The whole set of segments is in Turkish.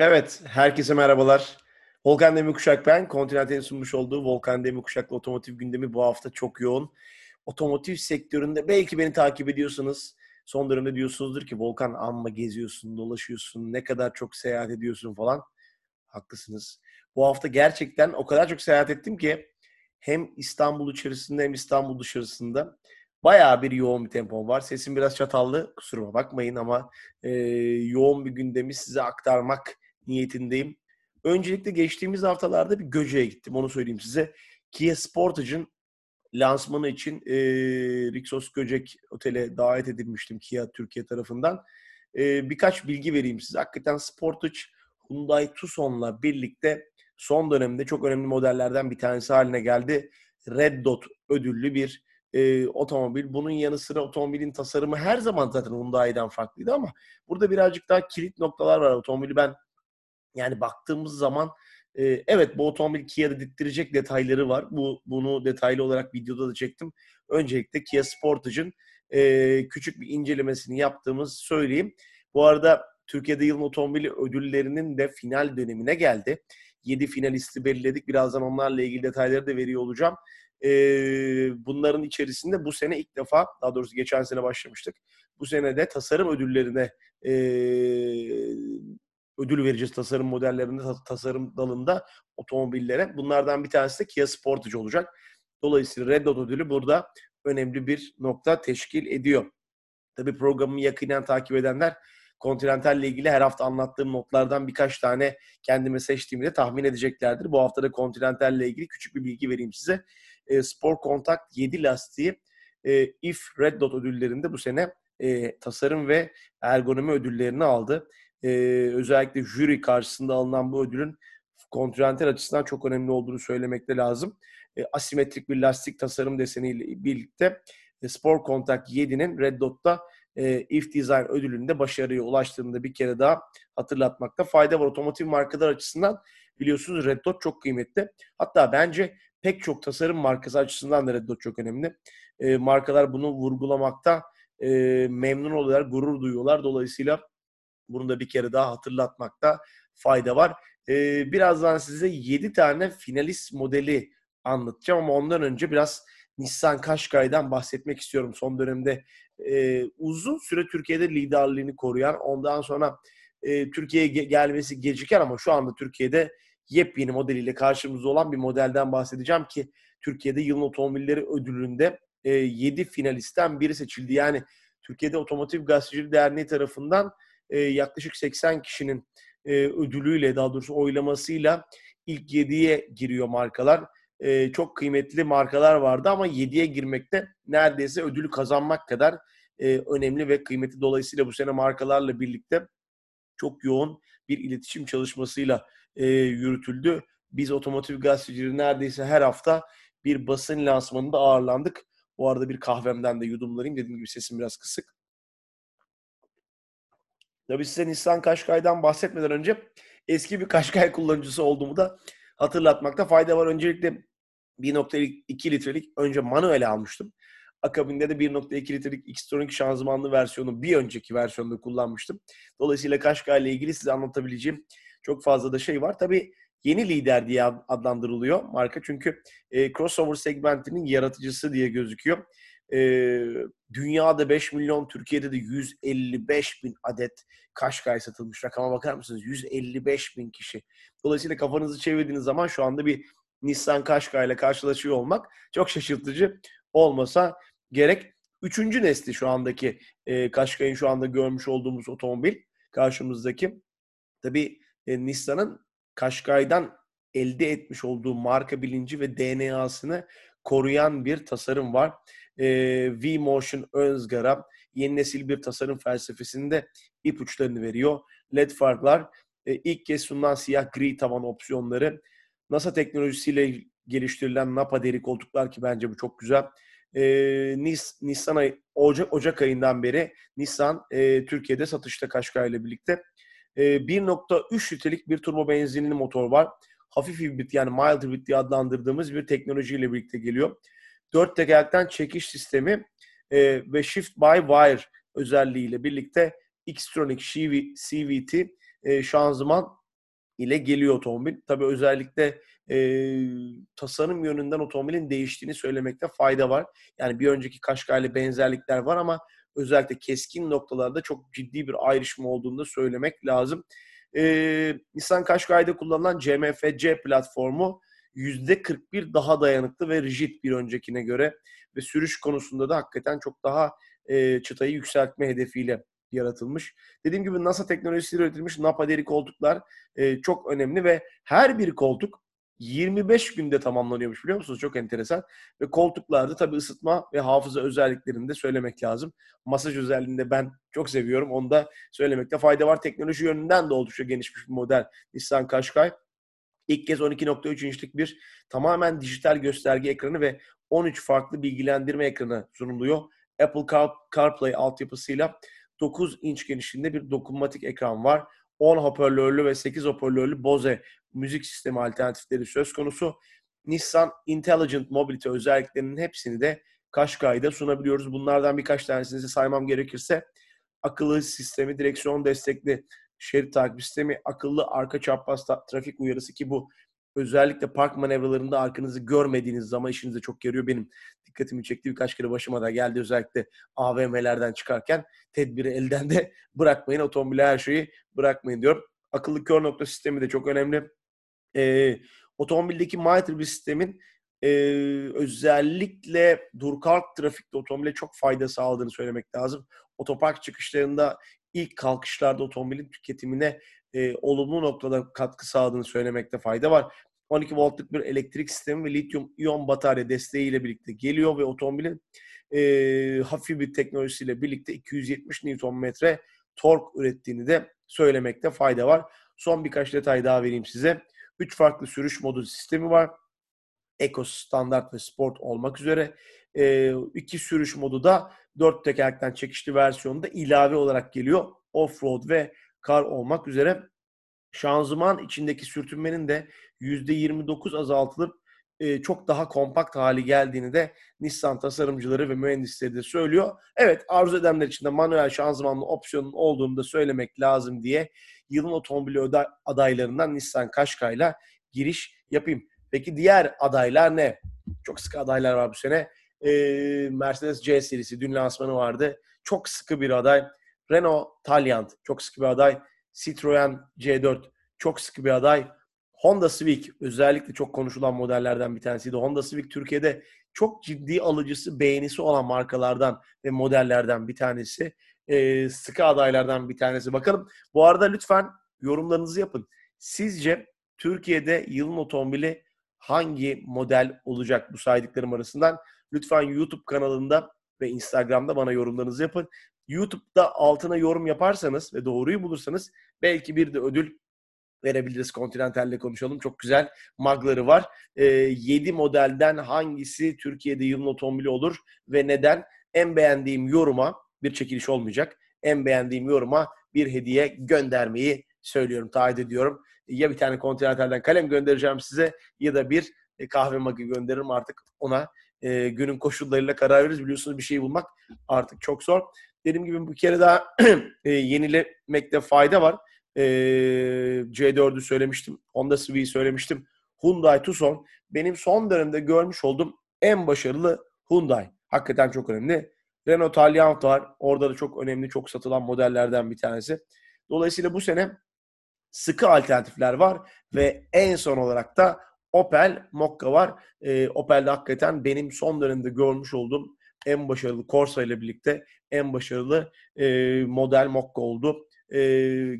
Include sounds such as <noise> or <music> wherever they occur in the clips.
Evet, herkese merhabalar. Volkan Demirkuşak ben. Continental'in sunmuş olduğu Volkan Demirkuşak'la otomotiv gündemi bu hafta çok yoğun. Otomotiv sektöründe belki beni takip ediyorsanız son dönemde diyorsunuzdur ki Volkan amma geziyorsun, dolaşıyorsun, ne kadar çok seyahat ediyorsun falan. Haklısınız. Bu hafta gerçekten o kadar çok seyahat ettim ki hem İstanbul içerisinde hem İstanbul dışarısında bayağı bir yoğun bir tempom var. Sesim biraz çatallı, kusuruma bakmayın ama e, yoğun bir gündemi size aktarmak niyetindeyim. Öncelikle geçtiğimiz haftalarda bir Göce'ye gittim. Onu söyleyeyim size. Kia Sportage'ın lansmanı için e, Rixos Göcek Otel'e davet edilmiştim Kia Türkiye tarafından. E, birkaç bilgi vereyim size. Hakikaten Sportage Hyundai Tucson'la birlikte son dönemde çok önemli modellerden bir tanesi haline geldi. Red Dot ödüllü bir e, otomobil. Bunun yanı sıra otomobilin tasarımı her zaman zaten Hyundai'den farklıydı ama burada birazcık daha kilit noktalar var. Otomobili ben yani baktığımız zaman e, evet bu otomobil Kia'da dittirecek detayları var. Bu Bunu detaylı olarak videoda da çektim. Öncelikle Kia Sportage'ın e, küçük bir incelemesini yaptığımız söyleyeyim. Bu arada Türkiye'de yılın otomobili ödüllerinin de final dönemine geldi. 7 finalisti belirledik. Birazdan onlarla ilgili detayları da veriyor olacağım. E, bunların içerisinde bu sene ilk defa, daha doğrusu geçen sene başlamıştık. Bu sene de tasarım ödüllerine e, ödül vereceğiz tasarım modellerinde, tasarım dalında otomobillere. Bunlardan bir tanesi de Kia Sportage olacak. Dolayısıyla Red Dot ödülü burada önemli bir nokta teşkil ediyor. Tabii programımı yakinen takip edenler Continental ile ilgili her hafta anlattığım notlardan birkaç tane kendime seçtiğimi de tahmin edeceklerdir. Bu hafta da Continental ile ilgili küçük bir bilgi vereyim size. E, Sport Contact 7 lastiği e, IF Red Dot ödüllerinde bu sene e, tasarım ve ergonomi ödüllerini aldı. E, özellikle jüri karşısında alınan bu ödülün Continental açısından çok önemli olduğunu söylemekte lazım. E, asimetrik bir lastik tasarım deseniyle birlikte e, Sport Contact 7'nin Red Dot'ta e, If Design ödülünde başarıya ulaştığını da bir kere daha hatırlatmakta fayda var. Otomotiv markalar açısından biliyorsunuz Red Dot çok kıymetli. Hatta bence pek çok tasarım markası açısından da Red Dot çok önemli. E, markalar bunu vurgulamakta e, memnun oluyorlar, gurur duyuyorlar. Dolayısıyla bunu da bir kere daha hatırlatmakta fayda var. E, birazdan size 7 tane finalist modeli anlatacağım ama ondan önce biraz Nissan Qashqai'den bahsetmek istiyorum. Son dönemde e, uzun süre Türkiye'de liderliğini koruyan, ondan sonra e, Türkiye'ye ge- gelmesi geciken ama şu anda Türkiye'de yepyeni modeliyle karşımızda olan bir modelden bahsedeceğim ki Türkiye'de yılın otomobilleri ödülünde e, 7 finalistten biri seçildi. Yani Türkiye'de Otomotiv Gazetecilik Derneği tarafından e, yaklaşık 80 kişinin e, ödülüyle daha doğrusu oylamasıyla ilk 7'ye giriyor markalar. E, çok kıymetli markalar vardı ama 7'ye girmekte neredeyse ödülü kazanmak kadar e, önemli ve kıymetli. Dolayısıyla bu sene markalarla birlikte çok yoğun bir iletişim çalışmasıyla e, yürütüldü. Biz otomotiv gazetecileri neredeyse her hafta bir basın lansmanında ağırlandık. Bu arada bir kahvemden de yudumlarıyım. Dediğim gibi sesim biraz kısık. Tabii size Nissan Qashqai'den bahsetmeden önce eski bir Qashqai <laughs> kullanıcısı olduğumu da hatırlatmakta fayda var. Öncelikle 1.2 litrelik önce manuel almıştım. Akabinde de 1.2 litrelik Xtronic şanzımanlı versiyonu bir önceki versiyonda kullanmıştım. Dolayısıyla Qashqai ile ilgili size anlatabileceğim çok fazla da şey var. Tabii yeni lider diye adlandırılıyor marka. Çünkü e, crossover segmentinin yaratıcısı diye gözüküyor. E, dünyada 5 milyon, Türkiye'de de 155 bin adet Kaşkay satılmış. Rakama bakar mısınız? 155 bin kişi. Dolayısıyla kafanızı çevirdiğiniz zaman şu anda bir Nissan Qashqai ile karşılaşıyor olmak çok şaşırtıcı olmasa gerek. Üçüncü nesli şu andaki e, Qashqai'nin şu anda görmüş olduğumuz otomobil karşımızdaki. Tabii e, Nissan'ın Qashqai'den elde etmiş olduğu marka bilinci ve DNA'sını koruyan bir tasarım var. E, V-Motion ön ızgara yeni nesil bir tasarım felsefesinde ipuçlarını veriyor. LED farlar, e, ilk kez sunulan siyah gri tavan opsiyonları, NASA teknolojisiyle geliştirilen Napa deri koltuklar ki bence bu çok güzel. E, Nis, Nissan ay, Ocak, Ocak ayından beri Nissan e, Türkiye'de satışta Qashqai ile birlikte. E, 1.3 litrelik bir turbo benzinli motor var. Hafif hibrit yani mild hibrit diye adlandırdığımız bir teknolojiyle birlikte geliyor. Dört tekerlekten çekiş sistemi e, ve Shift by Wire özelliğiyle birlikte Xtronic CVT e, şanzıman ile geliyor otomobil. Tabii özellikle e, tasarım yönünden otomobilin değiştiğini söylemekte fayda var. Yani bir önceki ile benzerlikler var ama özellikle keskin noktalarda çok ciddi bir ayrışma olduğunu da söylemek lazım. E, Nissan Qashqai'de kullanılan CMF-C platformu %41 daha dayanıklı ve rigid bir öncekine göre ve sürüş konusunda da hakikaten çok daha e, çıtayı yükseltme hedefiyle yaratılmış. Dediğim gibi NASA teknolojisiyle üretilmiş Napa deri koltuklar e, çok önemli ve her bir koltuk 25 günde tamamlanıyormuş biliyor musunuz? Çok enteresan. Ve koltuklarda tabii ısıtma ve hafıza özelliklerini de söylemek lazım. Masaj özelliğinde ben çok seviyorum. Onu da söylemekte fayda var. Teknoloji yönünden de oldukça gelişmiş bir model Nissan Qashqai. İlk kez 12.3 inçlik bir tamamen dijital gösterge ekranı ve 13 farklı bilgilendirme ekranı sunuluyor. Apple Car CarPlay altyapısıyla 9 inç genişliğinde bir dokunmatik ekran var. 10 hoparlörlü ve 8 hoparlörlü Bose müzik sistemi alternatifleri söz konusu. Nissan Intelligent Mobility özelliklerinin hepsini de Qashqai'de sunabiliyoruz. Bunlardan birkaç tanesini size saymam gerekirse akıllı sistemi, direksiyon destekli şerit takip sistemi, akıllı arka çapraz trafik uyarısı ki bu özellikle park manevralarında arkanızı görmediğiniz zaman işinize çok yarıyor. Benim dikkatimi çekti birkaç kere başıma da geldi özellikle AVM'lerden çıkarken tedbiri elden de <laughs> bırakmayın. Otomobile her şeyi bırakmayın diyorum. Akıllı kör nokta sistemi de çok önemli. Ee, otomobildeki MyTrip sistemin e, özellikle dur kalk trafikte otomobile çok fayda sağladığını söylemek lazım. Otopark çıkışlarında ilk kalkışlarda otomobilin tüketimine e, olumlu noktada katkı sağladığını söylemekte fayda var. 12 voltluk bir elektrik sistemi ve lityum iyon batarya desteğiyle birlikte geliyor ve otomobilin e, hafif bir teknolojisiyle birlikte 270 Nm tork ürettiğini de söylemekte fayda var. Son birkaç detay daha vereyim size. 3 farklı sürüş modu sistemi var. Eco, Standart ve Sport olmak üzere. E, iki sürüş modu da 4 tekerlekten çekişli versiyonda ilave olarak geliyor. Offroad ve kar olmak üzere şanzıman içindeki sürtünmenin de %29 azaltılıp e, çok daha kompakt hali geldiğini de Nissan tasarımcıları ve mühendisleri de söylüyor. Evet arzu edenler için de manuel şanzımanlı opsiyonun olduğunu da söylemek lazım diye yılın otomobili adaylarından Nissan Qashqai'la giriş yapayım. Peki diğer adaylar ne? Çok sıkı adaylar var bu sene. E, Mercedes C serisi dün lansmanı vardı. Çok sıkı bir aday. Renault Taliant çok sıkı bir aday. Citroen C4 çok sıkı bir aday. Honda Civic özellikle çok konuşulan modellerden bir tanesiydi. Honda Civic Türkiye'de çok ciddi alıcısı, beğenisi olan markalardan ve modellerden bir tanesi. Ee, sıkı adaylardan bir tanesi. Bakalım bu arada lütfen yorumlarınızı yapın. Sizce Türkiye'de yılın otomobili hangi model olacak bu saydıklarım arasından? Lütfen YouTube kanalında ve Instagram'da bana yorumlarınızı yapın. YouTube'da altına yorum yaparsanız ve doğruyu bulursanız belki bir de ödül verebiliriz. Continental'le konuşalım. Çok güzel magları var. E, ee, 7 modelden hangisi Türkiye'de yılın otomobili olur ve neden? En beğendiğim yoruma bir çekiliş olmayacak. En beğendiğim yoruma bir hediye göndermeyi söylüyorum, taahhüt ediyorum. Ya bir tane Continental'den kalem göndereceğim size ya da bir e, kahve magı gönderirim artık ona. E, günün koşullarıyla karar veririz. Biliyorsunuz bir şey bulmak artık çok zor. Dediğim gibi bir kere daha <clears throat> e, yenilemekte fayda var. E, C4'ü söylemiştim. Honda Civic'i söylemiştim. Hyundai Tucson benim son dönemde görmüş olduğum en başarılı Hyundai. Hakikaten çok önemli. Renault Taliant var. Orada da çok önemli, çok satılan modellerden bir tanesi. Dolayısıyla bu sene sıkı alternatifler var ve en son olarak da Opel Mokka var. E, Opel'de hakikaten benim son dönemde görmüş olduğum en başarılı Corsa ile birlikte en başarılı e, model Mokka oldu. E,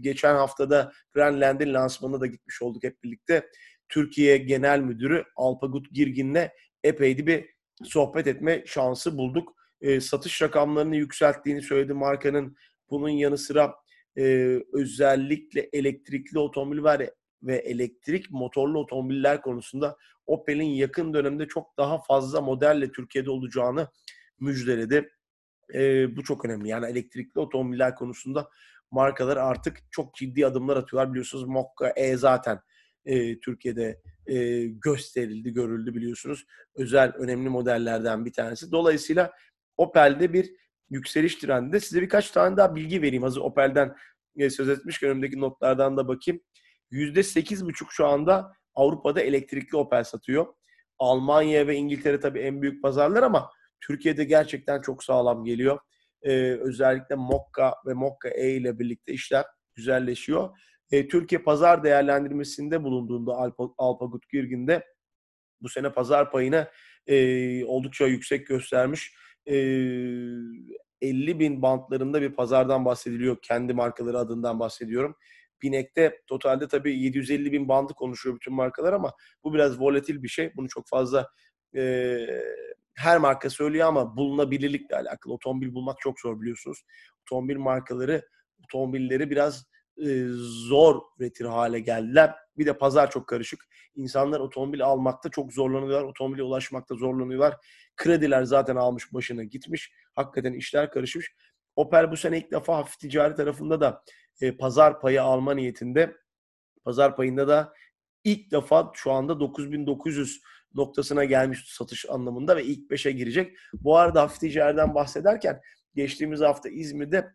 geçen haftada Grandland'in lansmanına da gitmiş olduk hep birlikte. Türkiye Genel Müdürü Alpagut Girgin'le epeydi bir sohbet etme şansı bulduk. E, satış rakamlarını yükselttiğini söyledi markanın. Bunun yanı sıra e, özellikle elektrikli otomobil var ve elektrik motorlu otomobiller konusunda Opel'in yakın dönemde çok daha fazla modelle Türkiye'de olacağını müjdeledi. E, bu çok önemli. Yani elektrikli otomobiller konusunda markalar artık çok ciddi adımlar atıyorlar. Biliyorsunuz Mokka E zaten e, Türkiye'de e, gösterildi, görüldü biliyorsunuz. Özel önemli modellerden bir tanesi. Dolayısıyla Opel'de bir yükseliş trendinde. Size birkaç tane daha bilgi vereyim. Hazır Opel'den e, söz etmiş önümdeki notlardan da bakayım. %8,5 şu anda Avrupa'da elektrikli Opel satıyor. Almanya ve İngiltere tabii en büyük pazarlar ama Türkiye'de gerçekten çok sağlam geliyor. Ee, özellikle Mokka ve Mokka E ile birlikte işler güzelleşiyor. Ee, Türkiye pazar değerlendirmesinde bulunduğunda Alpa, Alpagut Girgin'de bu sene pazar payını e, oldukça yüksek göstermiş. E, 50 bin bantlarında bir pazardan bahsediliyor. Kendi markaları adından bahsediyorum. Binek'te totalde tabii 750 bin bandı konuşuyor bütün markalar ama bu biraz volatil bir şey. Bunu çok fazla e, her marka söylüyor ama bulunabilirlikle alakalı. Otomobil bulmak çok zor biliyorsunuz. Otomobil markaları otomobilleri biraz e, zor üretir hale geldiler. Bir de pazar çok karışık. İnsanlar otomobil almakta çok zorlanıyorlar. Otomobile ulaşmakta zorlanıyorlar. Krediler zaten almış başına gitmiş. Hakikaten işler karışmış. Opel bu sene ilk defa hafif ticari tarafında da e, pazar payı alma niyetinde. Pazar payında da ilk defa şu anda 9900 noktasına gelmiş satış anlamında ve ilk 5'e girecek. Bu arada hafif ticariden bahsederken geçtiğimiz hafta İzmir'de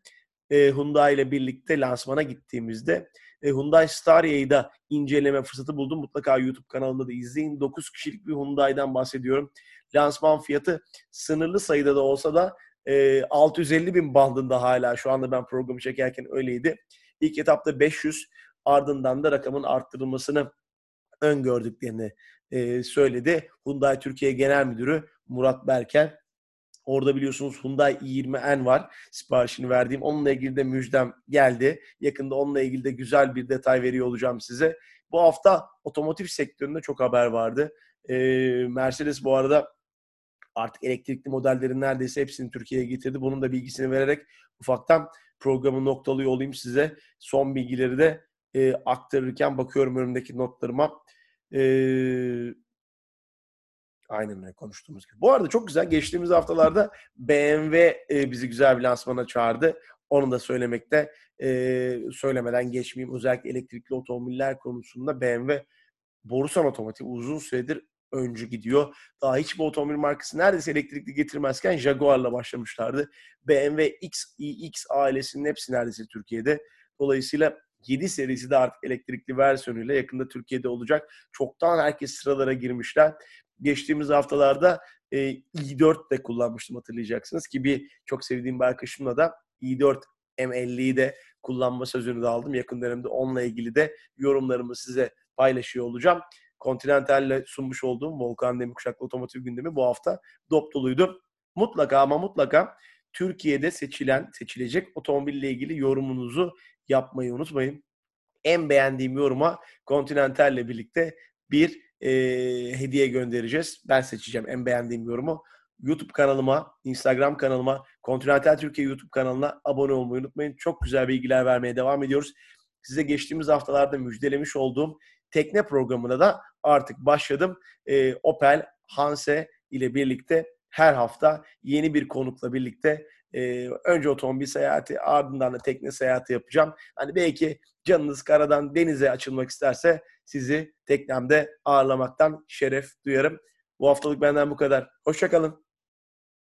e, Hyundai ile birlikte lansmana gittiğimizde e, Hyundai Staria'yı da inceleme fırsatı buldum. Mutlaka YouTube kanalında da izleyin. 9 kişilik bir Hyundai'den bahsediyorum. Lansman fiyatı sınırlı sayıda da olsa da e, 650 bin bandında hala şu anda ben programı çekerken öyleydi. İlk etapta 500 ardından da rakamın arttırılmasını öngördüklerini e, söyledi. Hyundai Türkiye Genel Müdürü Murat Berker. Orada biliyorsunuz Hyundai i20N var. Siparişini verdiğim. Onunla ilgili de müjdem geldi. Yakında onunla ilgili de güzel bir detay veriyor olacağım size. Bu hafta otomotiv sektöründe çok haber vardı. Ee, Mercedes bu arada artık elektrikli modellerin neredeyse hepsini Türkiye'ye getirdi. Bunun da bilgisini vererek ufaktan programı noktalıyor olayım size. Son bilgileri de e, aktarırken bakıyorum önümdeki notlarıma. Ee, Aynen öyle konuştuğumuz gibi. Bu arada çok güzel. Geçtiğimiz haftalarda BMW e, bizi güzel bir lansmana çağırdı. Onu da söylemekte e, söylemeden geçmeyeyim. Özellikle elektrikli otomobiller konusunda BMW Borusan Otomotiv uzun süredir öncü gidiyor. Daha hiçbir otomobil markası neredeyse elektrikli getirmezken Jaguar'la başlamışlardı. BMW X, iX ailesinin hepsi neredeyse Türkiye'de. Dolayısıyla 7 serisi de artık elektrikli versiyonuyla yakında Türkiye'de olacak. Çoktan herkes sıralara girmişler geçtiğimiz haftalarda e, i4 de kullanmıştım hatırlayacaksınız ki bir çok sevdiğim bir arkadaşımla da i4 M50'yi de kullanma sözünü de aldım. Yakın dönemde onunla ilgili de yorumlarımı size paylaşıyor olacağım. Continental'le sunmuş olduğum Volkan Demirkuşaklı Otomotiv Gündemi bu hafta dop doluydu. Mutlaka ama mutlaka Türkiye'de seçilen, seçilecek otomobille ilgili yorumunuzu yapmayı unutmayın. En beğendiğim yoruma Continental'le birlikte bir e, hediye göndereceğiz. Ben seçeceğim en beğendiğim yorumu. YouTube kanalıma, Instagram kanalıma, Continental Türkiye YouTube kanalına abone olmayı unutmayın. Çok güzel bilgiler vermeye devam ediyoruz. Size geçtiğimiz haftalarda müjdelemiş olduğum tekne programına da artık başladım. E, Opel, Hanse ile birlikte her hafta yeni bir konukla birlikte e, önce otomobil seyahati ardından da tekne seyahati yapacağım. Hani belki canınız karadan denize açılmak isterse sizi teknemde ağırlamaktan şeref duyarım. Bu haftalık benden bu kadar. Hoşçakalın.